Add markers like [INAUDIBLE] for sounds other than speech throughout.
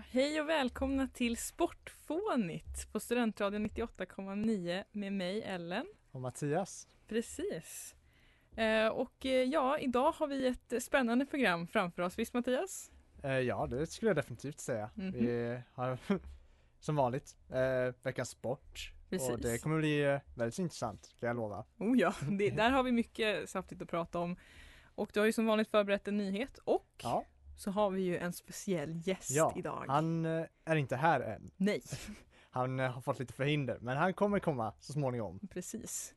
Ja, hej och välkomna till Sportfånigt på Studentradion 98,9 med mig Ellen. Och Mattias. Precis. Eh, och eh, ja, idag har vi ett spännande program framför oss, visst Mattias? Eh, ja, det skulle jag definitivt säga. Mhm. Vi har [LAUGHS] som vanligt veckans sport. Precis. Och det kommer bli väldigt intressant, kan jag lova. Oh ja, det, där har vi mycket saftigt att prata om. Och du har ju som vanligt förberett en nyhet och Ja, så har vi ju en speciell gäst ja idag. han eh, är inte här än. Nej, [LAUGHS] Han eh, har fått lite förhinder, men han kommer komma så småningom. precis.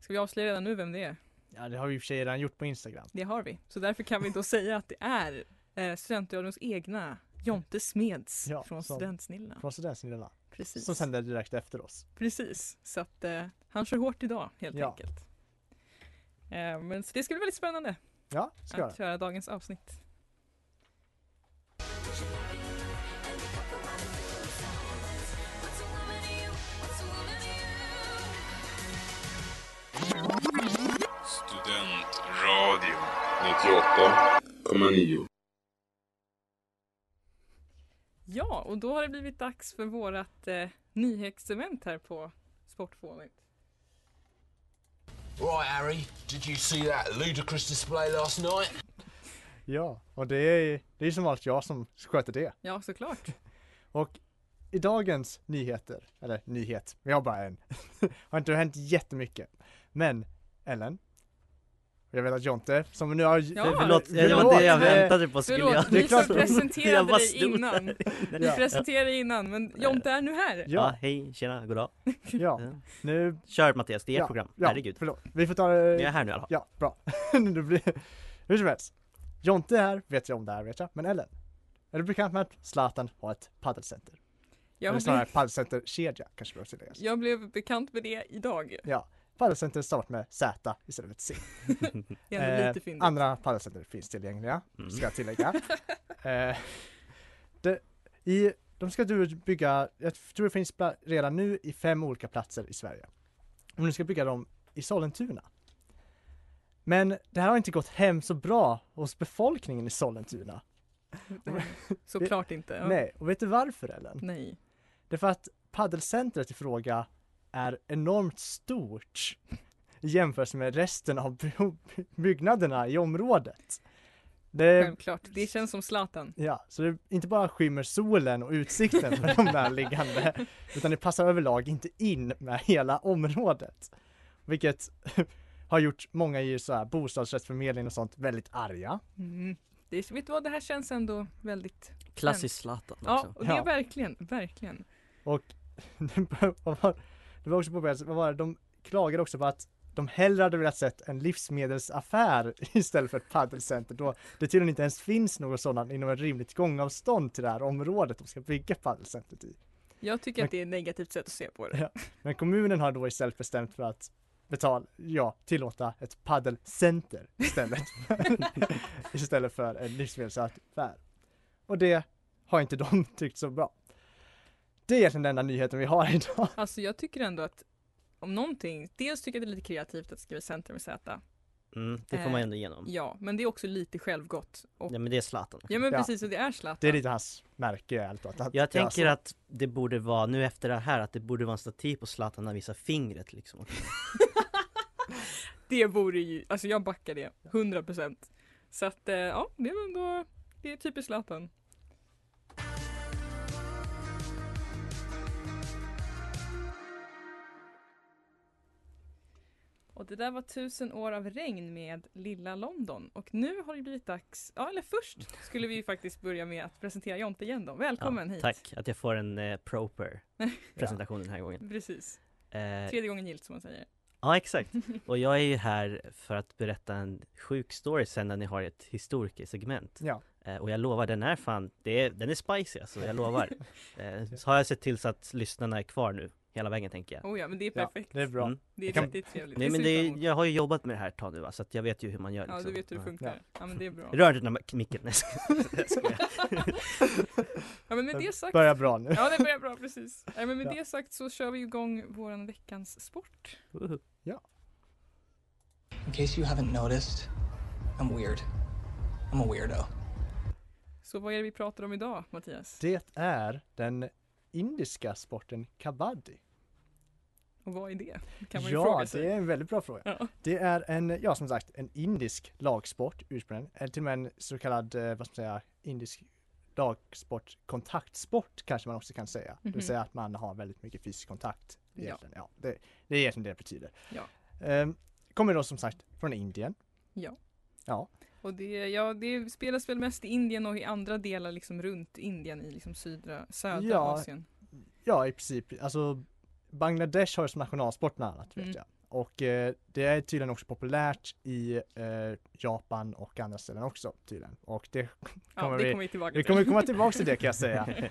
Ska vi avslöja redan nu vem det är? Ja, det har vi i och för sig redan gjort på Instagram. Det har vi. Så därför kan vi då [LAUGHS] säga att det är eh, Studentradions egna Jonte Smeds Ja, från som- Studentsnillena. Från Studentsnillena. Precis. Som sänder direkt efter oss. Precis, så att eh, han kör hårt idag helt Ja. enkelt. Eh, men så det ska bli väldigt spännande Ja, ska att köra dagens avsnitt. 98,9. Ja, och då har det blivit dags för vårat eh, nyhetsevent här på Sportfånigt. Right, Harry, did you see that ludicrous display last night? [LAUGHS] Ja, och det är, det är som vanligt jag som sköter det. Ja, såklart. [LAUGHS] Och i dagens nyheter, eller nyhet, vi har bara en, [LAUGHS] har inte hänt jättemycket. Men Ellen, jag vet att Jonte, som nu har... Ja, Förlåt, det Förlåt, var det jag väntade på skulle Förlåt, jag... det är vi presenterade dig innan. Vi Ja. presenterade dig innan, men Jonte är nu här. Ja, Ja, hej, tjena, goddag. [LAUGHS] ja, nu... Kör Mattias, det är ert ja, program. Ja, Herregud. förlåt. Vi får ta Men jag är det... här nu i alla fall. Ja, bra. [LAUGHS] det blir... Hur som helst. Jonte är här, vet jag om det här vet jag, men Ellen. Är du bekant med att Zlatan har ett paddelcenter? Jag, Eller blev, snarare paddelcenterkedja kanske bör tilläggas. jag blev bekant med det idag. Ja, paddelcenter stavat med Z istället för ett C. [LAUGHS] Eh, andra paddelcenter finns tillgängliga, Mm. ska jag tillägga. [LAUGHS] eh, det, i, de ska du bygga, jag tror det finns redan nu i fem olika platser i Sverige. Och nu ska bygga dem i Sollentuna. Men det här har inte gått hem så bra hos befolkningen i Sollentuna. Såklart inte. Ja. Nej, och vet du varför Ellen? Nej. Det är för att paddelcentret i fråga är enormt stort i jämförelse med resten av by- byggnaderna i området. Det, Självklart. Det känns som Zlatan. ja, så det inte bara skymmer solen och utsikten för de där liggande, [LAUGHS] utan det passar överlag inte in med hela området. Vilket [LAUGHS] har gjort många i så här bostadsrättsförmedling och sånt väldigt arga. Mm. Det, vet du vad, det här känns ändå väldigt... Klassisk Zlatan Ja, och det är Ja. verkligen, verkligen. Och [LAUGHS] det var också påpekat, vad var det, de klagade också på att de hellre hade velat sett en livsmedelsaffär [LAUGHS] istället för ett paddelcenter då det tydligen inte ens finns något sådant inom ett rimligt gångavstånd till det här området de ska bygga paddelcentret i. Jag tycker att det är ett negativt sätt att se på det. Ja. Men kommunen har då istället bestämt för att betala, ja, tillåta ett paddelcenter istället. [LAUGHS] [LAUGHS] istället för en livsmedelsaffär. Och det har inte de tyckt så bra. Det är egentligen den enda nyheten vi har [LAUGHS] idag. Alltså jag tycker ändå att om någonting, dels tycker jag det är lite kreativt att skriva center med Z. Mm, det får Eh, man ändå igenom. Ja, men det är också lite självgott. Och, Ja men det är Zlatan. ja men Ja. precis, och det är Zlatan. Det är lite hans märke helt att, att Jag tänker göra att det borde vara, nu efter det här, att det borde vara en staty på Zlatan när han visar fingret liksom. [LAUGHS] Det vore ju, alltså jag backar det, 100%. Så att eh, ja, det är ändå, det är typiskt Zlatan. Och det där var tusen år av regn med Lilla London. Och nu har det blivit dags, ja eller först skulle vi ju faktiskt börja med att presentera Jonte igen då. Välkommen hit! Tack, att jag får en eh, proper [LAUGHS] presentation den här gången. Precis, Eh, tredje gången gillt som man säger. ja exakt, [LAUGHS] och jag är ju här för att berätta en sjuk story sen när ni har ett historikersegment. Ja. Eh, och jag lovar, den är fan, det är, den är spicy alltså, jag lovar. [LAUGHS] eh, så har jag sett till så att lyssnarna är kvar nu, hela vägen tänker jag. Oh ja, men det är Ja, perfekt. det är bra. Mm. Det är Kan- riktigt trevligt. Nej men det är, jag har ju jobbat med det här ett tag nu va, så att jag vet ju hur man gör Ja, liksom. du vet hur det Ja. funkar. Ja, men det är bra. Rör inte den här micken, nej. [LAUGHS] Ja, men med det sagt. Börjar bra nu. Ja, det börjar bra, precis. Ja, men med Ja. det sagt så kör vi igång våran veckans sport. Woho. In case you haven't noticed, I'm weird. I'm a weirdo. Så vad är det vi pratar om idag, Mattias? Det är den indiska sporten kabaddi. Och vad är det? Kan man ju ja, fråga sig. det är en väldigt bra fråga. Ja. Det är en, ja som sagt, en indisk lagsport ursprungligen. Eller till och med en så kallad, eh, vad ska man säga, indisk lagsport, kontaktsport kanske man också kan säga. Det Mhm. vill säga att man har väldigt mycket fysisk kontakt. Ja. Egentligen. Ja. det, det är egentligen det det betyder. Ja. Ehm, kommer då som sagt från Indien. Ja. Ja. Och det, ja, det spelas väl mest i Indien och i andra delar liksom runt Indien i liksom sydra, södra Ja. Asien. Ja, i princip. Alltså Bangladesh har ju som nationalsport bland annat vet Mm. jag. Och eh, det är tydligen också populärt i eh, Japan och andra ställen också tydligen. Och det [LAUGHS] Ja, kommer det vi, kommer vi tillbaka vi kommer komma [LAUGHS] tillbaka till det kan jag säga. [LAUGHS]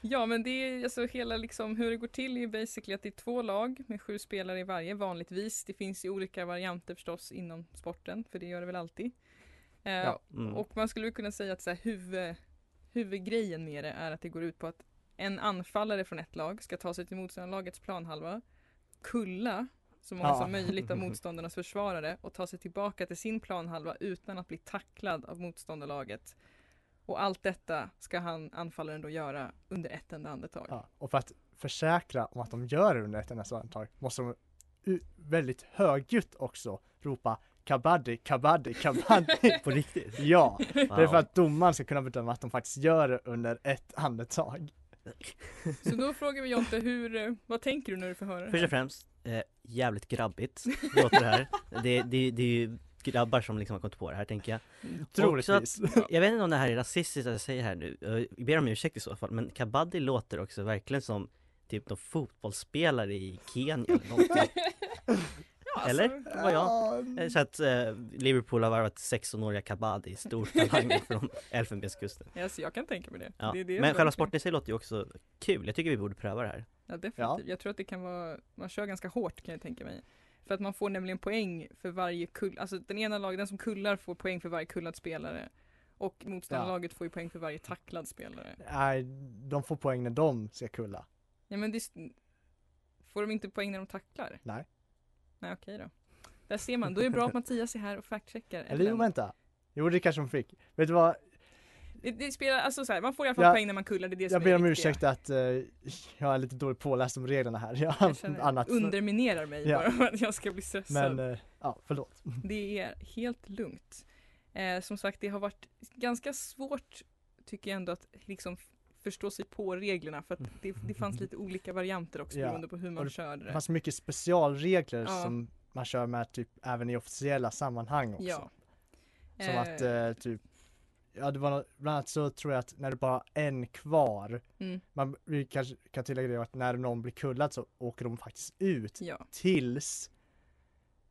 Ja men det är alltså hela liksom hur det går till är ju basically att det är två lag med sju spelare i varje vanligtvis. Det finns ju olika varianter förstås inom sporten för det gör det väl alltid. Eh, Ja, mm. Och man skulle kunna säga att så här, huvud, huvudgrejen med det är att det går ut på att en anfallare från ett lag ska ta sig till motståndarlagets planhalva, kulla så många Ja. som möjligt av [LAUGHS] motståndarnas försvarare och ta sig tillbaka till sin planhalva utan att bli tacklad av motståndarlaget. Och allt detta ska han, anfallaren då göra under ett enda andetag. Ja, och för att försäkra om att de gör det under ett enda andetag måste de väldigt högljutt också ropa kabaddi, kabaddi, kabaddi. På riktigt? [LAUGHS] ja, det är Wow. för att domaren ska kunna bedöma att de faktiskt gör det under ett andetag. Så då frågar vi Jonte, hur, eh, vad tänker du när du får höra det Först och här? främst, eh, jävligt grabbigt låter det här. Det, det, det är ju grabbar som liksom har kommit på det här tänker jag. Troligtvis. Jag vet inte om det här är rasistiskt att jag säger här nu, jag ber om ursäkt i så fall, men kabaddi låter också verkligen som typ någon fotbollsspelare i Kenya eller någonting. [LAUGHS] Ja, Eller? alltså, var jag. Så att eh, Liverpool har varvat 16-åriga kabaddi, stor [LAUGHS] talang från Elfenbenskusten. Alltså, jag kan tänka mig det. Ja. det, det Men själva sporten i sig låter ju också kul, jag tycker vi borde pröva det här. Ja definitivt. Jag tror att det kan vara, man kör ganska hårt kan jag tänka mig. För att man får nämligen poäng för varje kull, alltså den ena laget, den som kullar får poäng för varje kullad spelare. Och motståndarlaget får ju poäng för varje tacklad spelare. Nej, de får poäng när de ska kulla. Ja men det, får de inte poäng när de tacklar? Nej. Nej okej då. Där ser man, då är det bra att Mattias är här och fact-checkar. Eller jo, vänta. Jo, det kanske de fick. Vet du vad? Det, det spelar, alltså så här, man får i alla fall Jag- poäng när man kullar, det är det Jag ber om ursäkt att eh, jag är lite dåligt påläst om reglerna här. [LAUGHS] Jag Jag känner, annat. underminerar mig Ja. bara för att jag ska bli stressad. Men, eh, ja, förlåt. Det är helt lugnt. Eh, som sagt, det har varit ganska svårt, tycker jag ändå, att liksom förstå sig på reglerna för att det, det fanns lite olika varianter också Ja, beroende på hur man det körde Det det. fanns mycket specialregler Ja. som man kör med typ även i officiella sammanhang också. Ja. Som Eh, att eh, typ Ja det var nå- bland annat så tror jag att när det bara är en kvar Mm. Man vi kanske kan tillägga det att när någon blir kullad så åker de faktiskt ut Ja. tills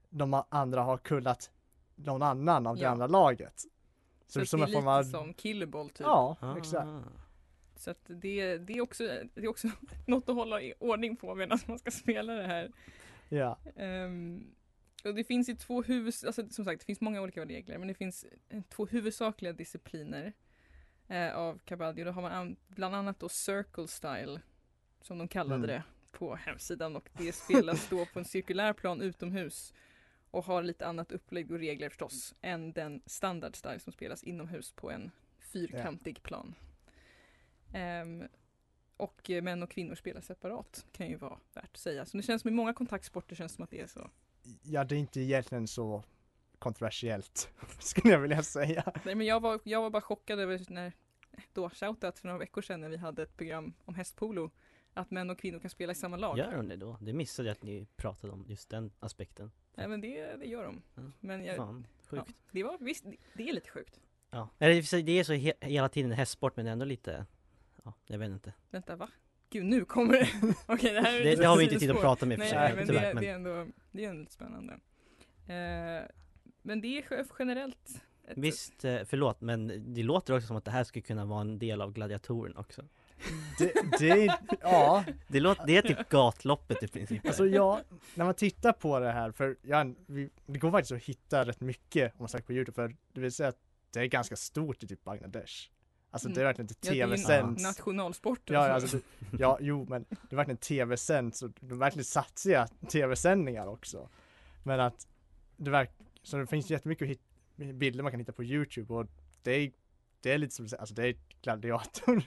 de andra har kullat någon annan av det andra laget. Så, Så det är som en form lite av som killeball typ. Ja, Ah. exakt. Så att det, det, är också, det är också [LAUGHS] något att hålla i ordning på medan man ska spela det här. Ja. Ehm, och det finns ju två huvud, alltså som sagt det finns många olika regler men det finns eh, två huvudsakliga discipliner eh, av kabaddi och då har man an- bland annat då circle style som de kallade Mm. det på hemsidan och det spelas då på en cirkulär plan utomhus och har lite annat upplägg och regler förstås än den standard style som spelas inomhus på en fyrkantig plan. Ehm, och män och kvinnor spelar separat kan ju vara värt att säga. Så det känns som i många kontaktsporter känns det som att det är så. Ja, det är inte egentligen så kontroversiellt, [LAUGHS] skulle jag vilja säga. Nej men jag var, jag var bara chockad över när, då shoutout för några veckor sedan när vi hade ett program om hästpolo. Att män och kvinnor kan spela i samma lag. Gör de det då? Det missade jag att ni pratade om, just den aspekten. Nej men det, det gör de. Ja, Men jag, Fan, ja, sjukt. det var visst, det, det är lite sjukt. Ja. Eller det är så he hela tiden hästsport men ändå lite, ja, jag vet inte. Vänta va? Gud nu kommer det. [LAUGHS] Okej det här är Det- det har vi inte tid att prata och för sig, nej, men tyvärr, det, men- det är ändå, det är ändå lite spännande. Eh, men det är ge- generellt ett, Visst, eh, förlåt men det låter också som att det här skulle kunna vara en del av gladiatoren också. Det, det ja, [LAUGHS] Det, låter, det är typ gatloppet i princip. alltså jag, när man tittar på det här, för jag, vi, det går faktiskt att hitta rätt mycket om man söker på Youtube, för det vill säga att det är ganska stort i typ Bangladesh. Alltså det är verkligen inte ja, tv-sänt. nationalsport. Ja, alltså. ja, jo, men det är verkligen tv-sänt, så de är verkligen satsiga tv-sändningar också. Men att det verk, så det finns jättemycket bilder man kan hitta på Youtube och det är, det är lite som, alltså det är gladiator.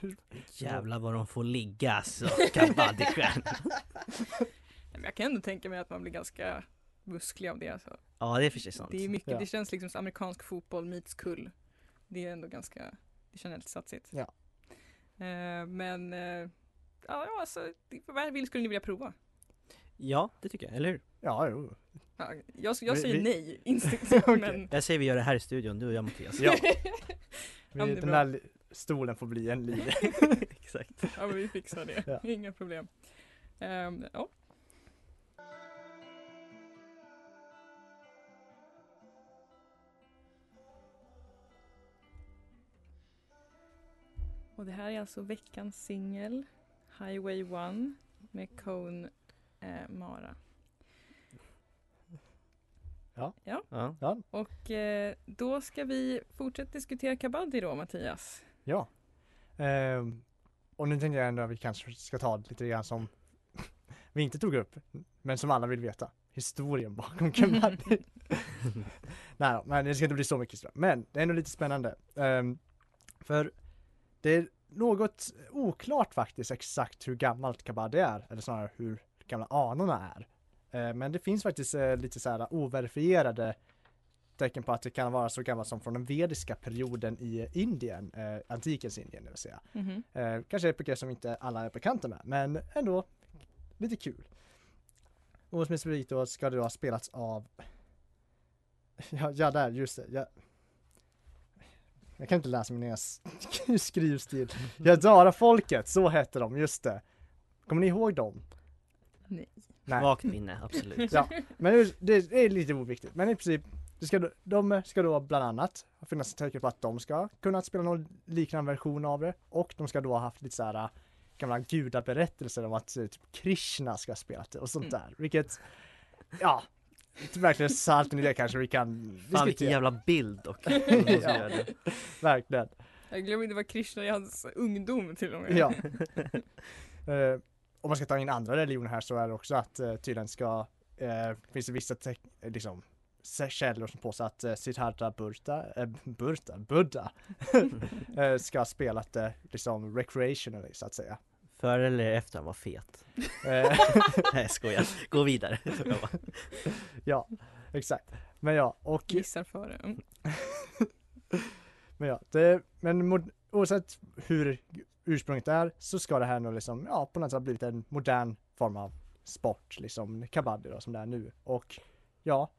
Jävlar vad de får ligga alltså, kabaddi-stjärnor. [LAUGHS] Men jag kan ändå tänka mig att man blir ganska musklig av det. Alltså. Ja det är för sig sant. Det är mycket, Ja. det känns liksom som amerikansk fotboll meets kull. Det är ändå ganska, det känns lite satsigt. Ja. Eh, men, eh, ja, alltså, vad vill skulle ni vilja prova? Ja, det tycker jag, eller hur? Ja, jo. Ja, jag, jag säger vi- nej [LAUGHS] instinktivt, Okej. men Jag säger vi gör det här i studion, du och jag Mattias. Ja. [LAUGHS] Ja, den bra. li- stolen får bli en linje. [LAUGHS] Exakt. ja, men vi fixar det. Ja. Inga problem. Ehm, ja. Och det här är alltså veckans singel Highway 1 med Cone eh, Mara. Ja. Och eh, då ska vi fortsätta diskutera kabaddi då Mattias. Ja. Ehm, och nu tänkte jag ändå att vi kanske ska ta lite grann som [LAUGHS] vi inte tog upp, men som alla vill veta. Historien bakom [LAUGHS] kabaddi. Nej men det ska inte bli så mycket historia. Men det är ändå lite spännande. Ehm, för det är något oklart faktiskt exakt hur gammalt kabaddi är, eller snarare hur gamla anorna är. Ehm, men det finns faktiskt eh, lite så här overifierade tecken på att det kan vara så gammalt som från den vediska perioden i Indien, eh, antikens Indien det vill säga. Mhm. Eh, kanske begrepp som inte alla är bekanta med, men ändå lite kul. Och specifikt då ska det då ha spelats av [LAUGHS] Ja, ja där, just det. Jag, jag kan inte läsa min egen sk- [LAUGHS] skrivstil. Jadara folket, så hette de, just det. Kommer ni ihåg dem? Nej. Nej. Vagt minne, absolut. Ja, men det, det är lite oviktigt. Men i princip, det ska, de ska då bland annat finnas tecken på att de ska kunna spela någon liknande version av det. Och de ska då ha haft lite så här äh, gamla gudaberättelser om att eh, typ Krishna ska ha spelat det och sånt Mm. där. Vilket, ja, verkligen salt i det kanske vi kan Fan vilken jävla bild och [LAUGHS] Ja. Verkligen. Jag glömde det var Krishna i hans ungdom till och med. Ja. [LAUGHS] Eh, om man ska ta in andra religioner här så är det också att uh, tydligen ska, uh, finns det vissa liksom, källor som påstår att uh, Siddhartha Burta, äh, Burta, Buddha [LAUGHS] ska ha spelat det liksom recreationally så att säga. Före eller efter han var fet? [LAUGHS] Eh, [LAUGHS] Nej jag skojar, gå vidare. [LAUGHS] Ja, exakt. Men ja, och Gissar före. Mm. Men ja, det, men mod, oavsett hur ursprunget är så ska det här nog liksom, ja på något sätt ha blivit en modern form av sport, liksom kabaddi då som det är nu. Och ja,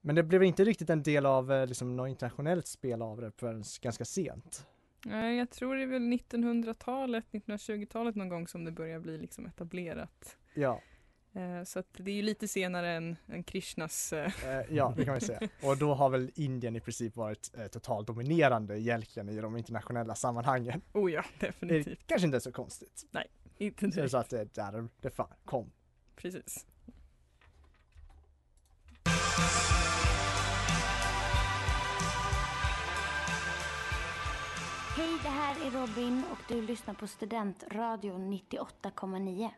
men det blev inte riktigt en del av eh, liksom något internationellt spel av det förrän ganska sent. Nej, jag tror det är väl 1900-talet, 1920-talet någon gång som det börjar bli liksom etablerat. Ja, Eh, så att det är ju lite senare än, än Krishnas eh, eh, ja det kan man säga. [LAUGHS] Och då har väl Indien i princip varit totalt dominerande egentligen i de internationella sammanhangen. Oh ja, Det definitivt. kanske inte är så konstigt. Inte är det direkt. så att det är där det kom. Precis. Hej, det här är Robin och du lyssnar på Studentradion 98,9.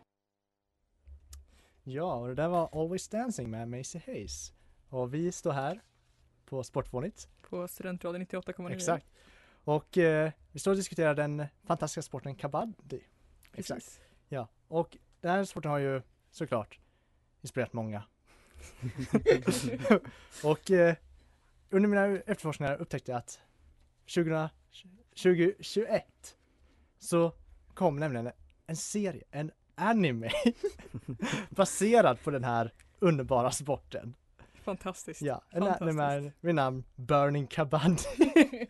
Ja, och det där var Always Dancing med Macy Hayes. och vi står här på Sportfånigt. På Studentradion 98,9. Exakt. Och eh, vi står och diskuterar den fantastiska sporten kabaddi. Precis. Ja, och den här sporten har ju såklart inspirerat många. [LAUGHS] [LAUGHS] och eh, under mina efterforskningar upptäckte jag att 20, 2021 så kom nämligen en serie, en anime [LAUGHS] baserad på den här underbara sporten. Fantastiskt. Ja, en Fantastiskt. anime vid namn Burning Kabaddi. [LAUGHS]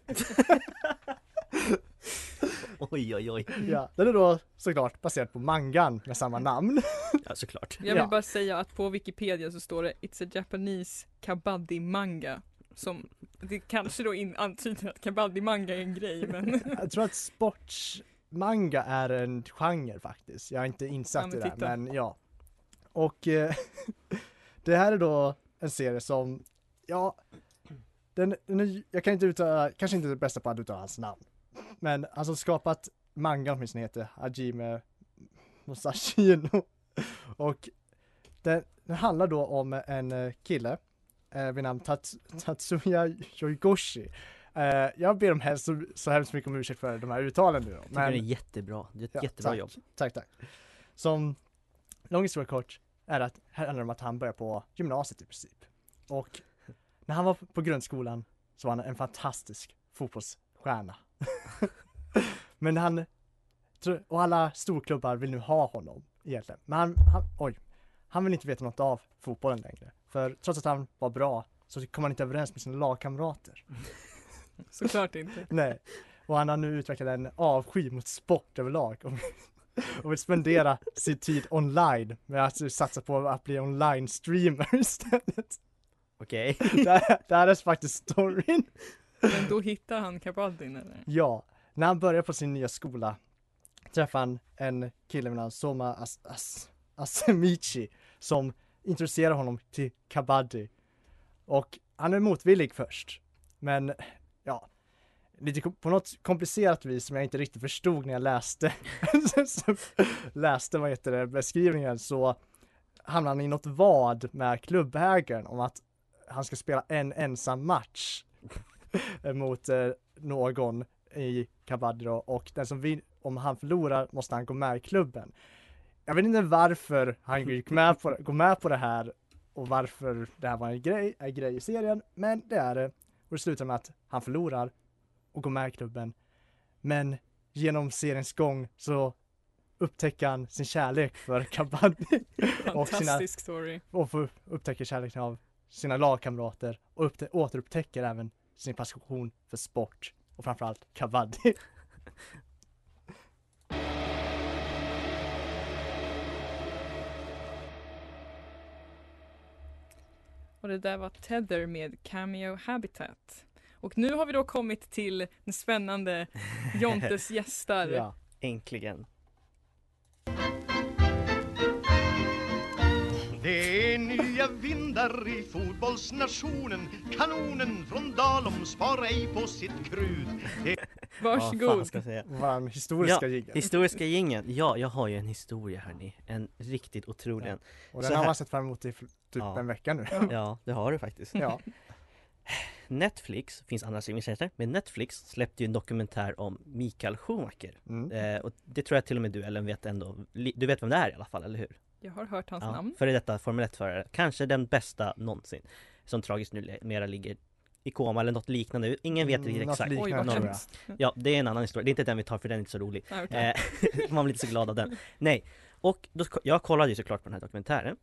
Oj oj oj. ja, den är då såklart baserad på mangan med samma namn. Ja såklart. Jag vill Ja. bara säga att på Wikipedia så står det It's a Japanese kabaddi manga. Som, det kanske då in, antyder att kabaddi manga är en grej men [LAUGHS] Jag tror att sportsmanga är en genre faktiskt. Jag är inte Ja, insatt men i det titta. men ja. Och eh, [LAUGHS] det här är då en serie som, ja, den, den är, jag kan inte uttala, kanske inte det bästa på att uttala hans namn. Men han som skapat manga åtminstone heter Hajime Musashino. Och den, den handlar då om en eh, kille eh, vid namn Tats, Tatsuya Yoigoshi. Eh, jag ber om helst så, så hemskt mycket om ursäkt för de här uttalen nu då. Jag tycker det är jättebra. Det är ett Ja, jättebra tack. jobb. Tack, tack. Som, lång historia kort, är att här handlar det om att han börjar på gymnasiet i princip. Och när han var på grundskolan så var han en fantastisk fotbollsstjärna. [LAUGHS] Men han, och alla storklubbar vill nu ha honom egentligen. Men han, han, oj, han vill inte veta något av fotbollen längre. För trots att han var bra så kom han inte överens med sina lagkamrater. såklart inte. Nej. Och han har nu utvecklat en avsky mot sport överlag. Och, och vill spendera sin tid online med att satsa på att bli online-streamer istället. Okej. Det, här- det här är faktiskt storyn. Men då hittar han kabaddin eller? Ja, när han börjar på sin nya skola träffar han en kille vid namn Soma As, As, Asemichi som introducerar honom till kabaddi. Och han är motvillig först. Men ja, lite på något komplicerat vis som jag inte riktigt förstod när jag läste, [LAUGHS] läste vad heter det, beskrivningen så hamnar han i något vad med klubbägaren om att han ska spela en ensam match [LAUGHS] mot eh, någon i kabaddi då, och den som vin- om han förlorar måste han gå med i klubben. Jag vet inte varför han gick med på, gå med på det här och varför det här var en grej, en grej i serien, men det är det. Och det slutar med att han förlorar och går med i klubben. Men genom seriens gång så upptäcker han sin kärlek för kabaddi [LAUGHS] sina, Fantastisk story. och får upptäcker kärleken av sina lagkamrater och upptä- återupptäcker även sin passion för sport och framförallt kabaddi. [LAUGHS] Och det där var Tether med Cameo Habitat. Och nu har vi då kommit till den spännande [LAUGHS] Jontes gästar. Ja. Äntligen. Nya vindar i fotbollsnationen Kanonen från Dalom sparar ej på sitt krut det... [LAUGHS] Vad fan ska jag säga? Vår historiska ja, jingle. Historiska jingeln. Ja, jag har ju en historia hörni. En riktigt otrolig en. Och Så den har här- man sett fram emot i typ Ja. en vecka nu. [LAUGHS] Ja, det har du faktiskt. Ja. [SIGHS] Netflix, finns andra streamingtjänster, men Netflix släppte ju en dokumentär om Mikael Schumacher. Mm. Eh, och det tror jag till och med du Ellen vet ändå. Du vet vem det är i alla fall, eller hur? Jag har hört hans Ja, namn. före detta Formel 1-förare. Kanske den bästa någonsin. Som tragiskt numera ligger i koma eller något liknande. Ingen vet Mm, riktigt exakt. Oj, vad Någon- hemskt. Ja, det är en annan historia. Det är inte den vi tar för den är inte så rolig. Nej, okej. Eh, [LAUGHS] man blir inte så glad av den. Nej, och då, jag kollade ju såklart på den här dokumentären.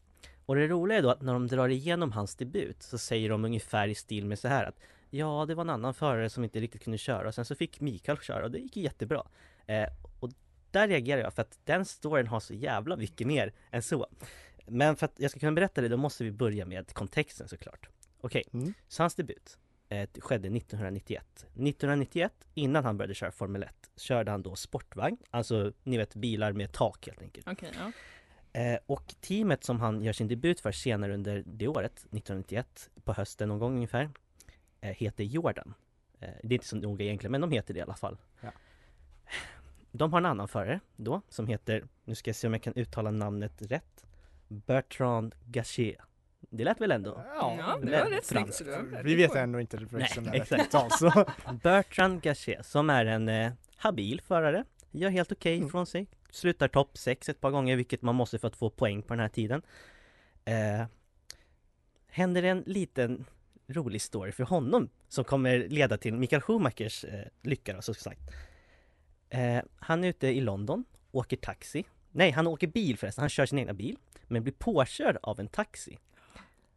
Och det roliga är då att när de drar igenom hans debut så säger de ungefär i stil med så här att Ja, det var en annan förare som inte riktigt kunde köra och sen så fick Mikael köra och det gick jättebra. Eh, och där reagerar jag för att den storyn har så jävla mycket mer än så. Men för att jag ska kunna berätta det då måste vi börja med kontexten såklart. Okej, Mm. så hans debut eh, skedde 1991. 1991, innan han började köra Formel 1, körde han då sportvagn, alltså ni vet bilar med tak helt enkelt. Okej, ja. Eh, och teamet som han gör sin debut för senare under det året, 1991, på hösten någon gång ungefär, eh, heter Jordan. Eh, det är inte så noga egentligen, men de heter det i alla fall. Ja. De har en annan förare då, som heter, nu ska jag se om jag kan uttala namnet rätt, Bertrand Gachet. Det lät väl ändå? Ja, det var rätt snyggt, Vi vet ändå inte Nej, resten exakt. så. [LAUGHS] Bertrand Gachet som är en eh, habil förare, gör helt okej Mm. ifrån sig. Slutar topp 6 ett par gånger, vilket man måste för att få poäng på den här tiden. Eh, händer en liten rolig story för honom som kommer leda till Mikael Schumachers eh, lycka då, så sagt. Eh, han är ute i London, åker taxi. Nej, han åker bil förresten, han kör sin egna bil. Men blir påkörd av en taxi.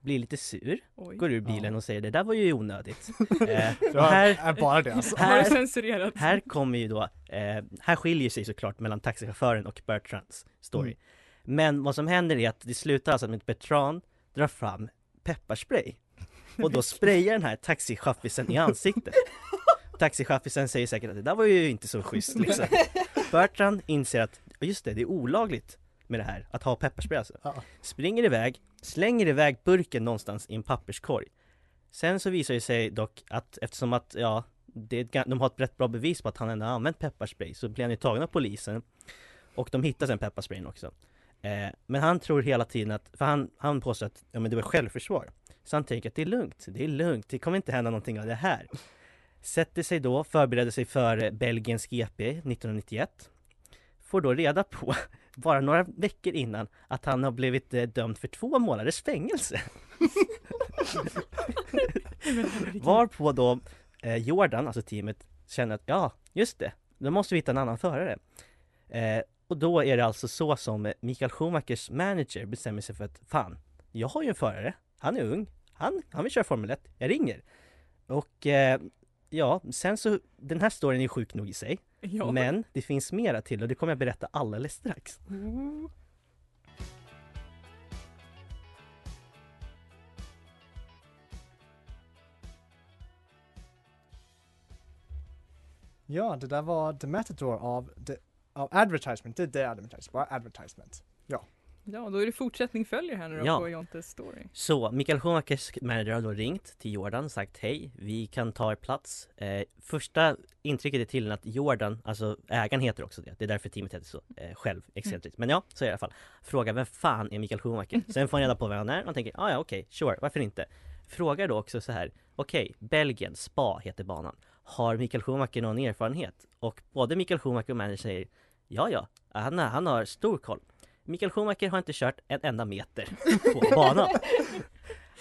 Blir lite sur, Oj. går ur bilen och säger det där var ju onödigt. [LAUGHS] Eh, här, är bara det alltså. Här, här kommer ju då, eh, här skiljer sig såklart mellan taxichauffören och Bertrands story. Mm. Men vad som händer är att det slutar alltså med att Bertrand drar fram pepparspray och då [LAUGHS] sprayar den här taxichaffisen i ansiktet. Taxichaffisen säger säkert att det där var ju inte så schysst liksom. [LAUGHS] Bertrand inser att, just det, det är olagligt med det här, att ha pepparspray alltså. Ja. Springer iväg, slänger iväg burken någonstans i en papperskorg. Sen så visar det sig dock att eftersom att, ja, det de har ett rätt bra bevis på att han ändå har använt pepparspray så blir han ju tagen av polisen och de hittar sen pepparsprayen också. Eh, men han tror hela tiden att, för han, han påstår att ja, men det var självförsvar. Så han tänker att det är lugnt, det är lugnt, det kommer inte hända någonting av det här. Sätter sig då, förbereder sig för Belgiens GP 1991. Får då reda på, [LAUGHS] bara några veckor innan, att han har blivit eh, dömd för två månaders fängelse. [LAUGHS] Varpå då eh, Jordan, alltså teamet, känner att ja, just det, då måste vi hitta en annan förare. Eh, och då är det alltså så som Mikael Schumachers manager bestämmer sig för att fan, jag har ju en förare, han är ung, han, han vill köra Formel 1, jag ringer. Och eh, ja, sen så, den här storyn är sjuk nog i sig. Ja. Men det finns mera till och det kommer jag berätta alldeles strax. Ja, det där var The Matador av, the, av Advertisement, det är det Advertisement, bara Advertisement. Ja. Ja, då är det fortsättning följer här nu då Ja. på Jontes story. Så Mikael Schumachers manager har då ringt till Jordan och sagt hej, vi kan ta er plats. Eh, första intrycket är till att Jordan, alltså ägaren heter också det, det är därför teamet heter så eh, själv, excentriskt. Men ja, så är det i alla fall. Frågar vem fan är Mikael Schumacher? Sen får han reda på vem han är och han tänker, ah, ja okej, sure, varför inte? Frågar då också så här, okej, Belgien, Spa heter banan. Har Mikael Schumacher någon erfarenhet? Och både Mikael Schumacher och manager säger, ja ja, han, han har stor koll. Mikael Schumacher har inte kört en enda meter på banan. [LAUGHS]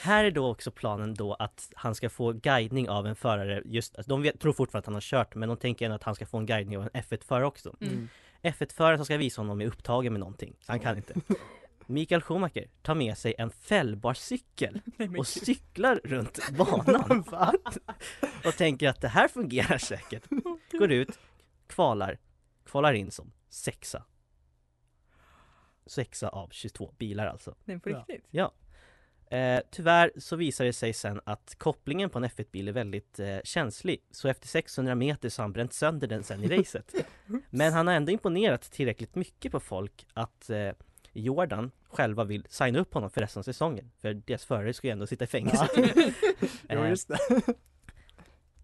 Här är då också planen då att han ska få guidning av en förare just, alltså de vet, tror fortfarande att han har kört men de tänker ändå att han ska få en guidning av en F1-förare också. Mm. F1-föraren som ska visa honom är upptagen med någonting, så han kan inte. Mikael Schumacher tar med sig en fällbar cykel [LAUGHS] och cyklar runt banan. [LAUGHS] och tänker att det här fungerar säkert. Går ut, kvalar, kvalar in som sexa. Sexa av 22 bilar alltså. Nej, på riktigt? Ja. Eh, tyvärr så visar det sig sen att kopplingen på en F1-bil är väldigt eh, känslig. Så efter 600 meter så har han bränt sönder den sen i [LAUGHS] racet. Men han har ändå imponerat tillräckligt mycket på folk att eh, Jordan själva vill signa upp honom för resten av säsongen. För deras förare ska ju ändå sitta i fängelse. [LAUGHS] [LAUGHS] Jo, Eh, just det.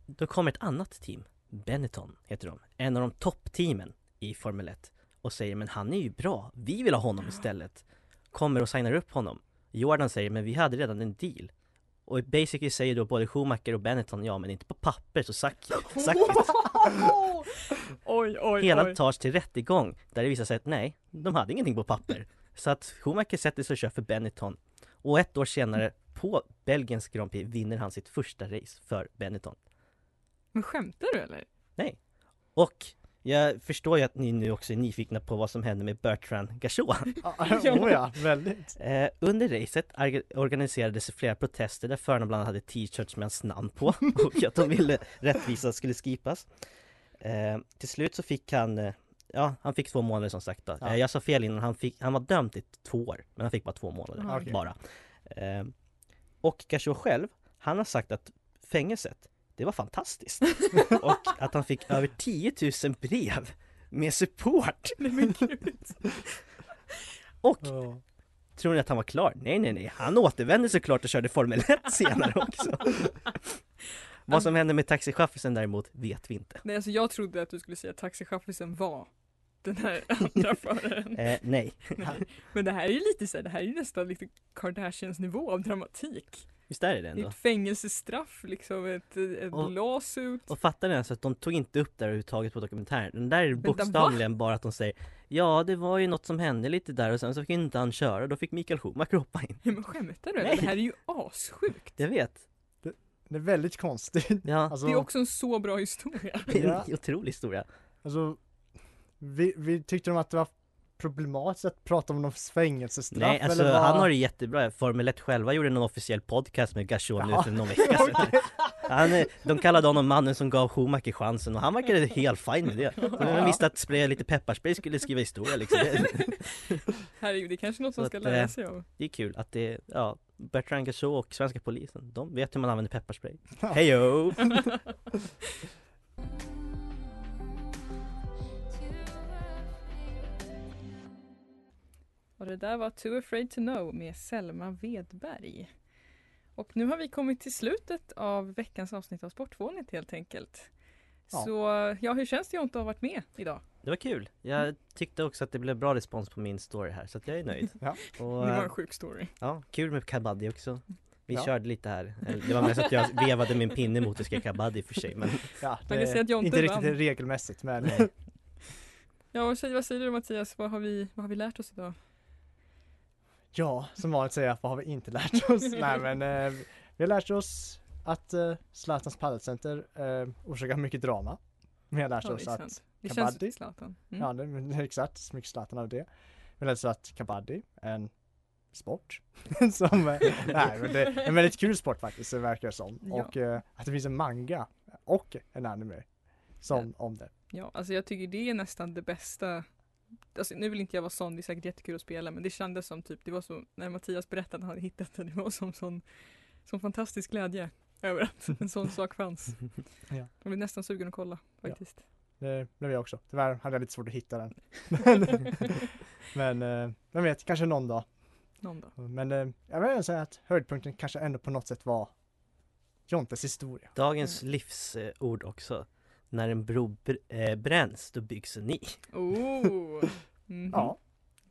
Då kommer ett annat team, Benetton heter de, en av de toppteamen i Formel 1 och säger men han är ju bra, vi vill ha honom istället. Kommer och signar upp honom. Jordan säger men vi hade redan en deal. Och basically säger då både Schumacher och Benetton ja men inte på papper så sackigt. [LAUGHS] [LAUGHS] Oj, oj, Hela oj. tas till rättegång där det visar sig att nej, de hade ingenting på papper. Så att Schumacher sätter sig och kör för Benetton. Och ett år senare, på Belgiens Grand Prix, vinner han sitt första race för Benetton. Men skämtar du eller? Nej. Och jag förstår ju att ni nu också är nyfikna på vad som hände med Bertrand Gachot. [LAUGHS] [LAUGHS] oh ja, väldigt. Eh, under racet organiserades flera protester där förarna bland annat hade t-shirts med hans namn på [LAUGHS] och att de ville rättvisa skulle skipas. Eh, till slut så fick han, eh, ja han fick två månader som sagt då. Ja. Jag sa fel innan, han, fick, han var dömd till två år, men han fick bara två månader Ah, okej. bara. Och Gachot själv, han har sagt att fängelset, det var fantastiskt. [LAUGHS] och att han fick över 10 000 brev med support. [LAUGHS] Nej men gud. Och Ja. Tror ni att han var klar? Nej, nej, nej. Han återvände såklart och körde Formel 1 [LAUGHS] senare också. Vad som hände med taxichaffisen däremot vet vi inte. Nej alltså jag trodde att du skulle säga att taxichaffisen var den här andra föraren. Eh, nej. Nej. Men det här är ju lite så här, det här är ju nästan lite Kardashians nivå av dramatik. Visst är det det Det är ändå? ett fängelsestraff liksom, ett, ett Och- lawsuit. Och fattar ni alltså att de tog inte upp det här överhuvudtaget på dokumentären? Den där är Vänta, bokstavligen bara att de säger Ja, det var ju något som hände lite där och sen så fick inte han köra, då fick Mikael Schumacher hoppa in. Ja, men skämtar du? Nej. Det här är ju assjukt. Jag vet. Det är väldigt konstigt. [LAUGHS] Ja. Alltså, Det är också en så bra historia. [LAUGHS] Det är Ja. en otrolig historia. alltså vi, vi tyckte de att det var problematiskt att prata om någon fängelsestraff Nej, alltså eller vad? han har det jättebra. Formel 1 själva gjorde någon officiell podcast med Gashon nu för någon vecka sedan. [LAUGHS] Han, är- de kallade honom mannen som gav Schumacher chansen och han verkade helt fin med det. [LAUGHS] De visste att spraya lite pepparspray skulle skriva historia liksom. Det, [LAUGHS] Herregud, det är kanske något man ska att, lära eh, sig av. det är kul att det, ja, Bertrand Gachot och svenska polisen, de vet hur man använder pepparspray. Hejo! Det där var Too afraid to know med Selma Wedberg. Och nu har vi kommit till slutet av veckans avsnitt av Sportvånet helt enkelt. Ja. Så ja, hur känns det att ha varit med idag? Det var kul. Jag tyckte också att det blev bra respons på min story här så att jag är nöjd. Ja. Det Och, var eh, en sjuk story. ja, kul med kabaddi också. Vi Ja. körde lite här. Eller, Det var mest att jag [LAUGHS] vevade min pinne mot och skrek kabaddi för sig men Ja, Man kan säga att Jonte inte riktigt vann. regelmässigt men Nej. [LAUGHS] Ja, vad säger, vad säger du Mattias? Vad har, vi, vad har vi lärt oss idag? Ja, som vanligt säger jag, vad har vi inte lärt [LAUGHS] oss? Nej men eh, vi har lärt oss att eh, Zlatans padelcenter eh, orsakar mycket drama. Vi har lärt Ja, oss att. Det kabaddi- känns Zlatan. Mm. Ja, det, det är exakt, mycket Zlatan av det. Vi har lärt oss att kabaddi är en sport. [LAUGHS] som, eh, nej men det är en väldigt kul sport faktiskt, det verkar som. Ja. Och eh, att det finns en manga och en anime som om det. Ja, alltså jag tycker det är nästan det bästa Alltså, nu vill inte jag vara sån, det är säkert jättekul att spela men det kändes som typ, det var så, när Mattias berättade att han hade hittat det, det var som sån, sån fantastisk glädje över att [LAUGHS] en sån sak fanns. [LAUGHS] Ja. Jag blev nästan sugen att kolla faktiskt. Det blev jag också. Tyvärr hade jag lite svårt att hitta den. [LAUGHS] men eh, vem vet, kanske någon dag. Någon dag. Men eh, jag vill säga att höjdpunkten kanske ändå på något sätt var Jontes historia. dagens livsord också. När en bro br- eh, bränns, då byggs en ny. Oh! [LAUGHS] Mhm. Ja,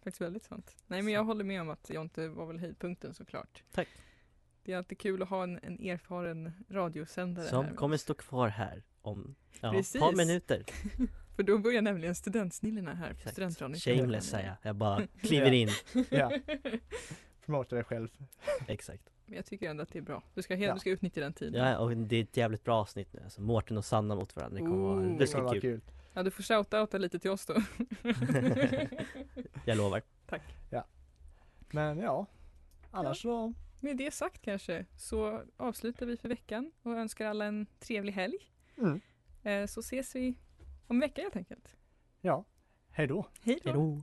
Faktiskt väldigt sant. Nej men jag håller med om att Jonte var väl höjdpunkten såklart. Tack. Det är alltid kul att ha en, en erfaren radiosändare här Som med kommer stå kvar här om ja, ett par minuter. [LAUGHS] För då börjar nämligen studentsnillena här på. Studentradion. Shameless säger jag. Jag bara [LAUGHS] kliver in. ja. Promota dig själv. Exakt. Men jag tycker ändå att det är bra. Du ska, helt, Ja. du ska utnyttja den tiden. Ja, och det är ett jävligt bra avsnitt nu. Alltså Mårten och Sanna mot varandra. Det kommer vara. Det vara kul. kul. Ja, du får shoutouta lite till oss då. [LAUGHS] Jag lovar. Men ja, annars så Med det sagt kanske så avslutar vi för veckan och önskar alla en trevlig helg. Mm. Eh, Så ses vi om en vecka helt enkelt. Ja, hej då. Hej då!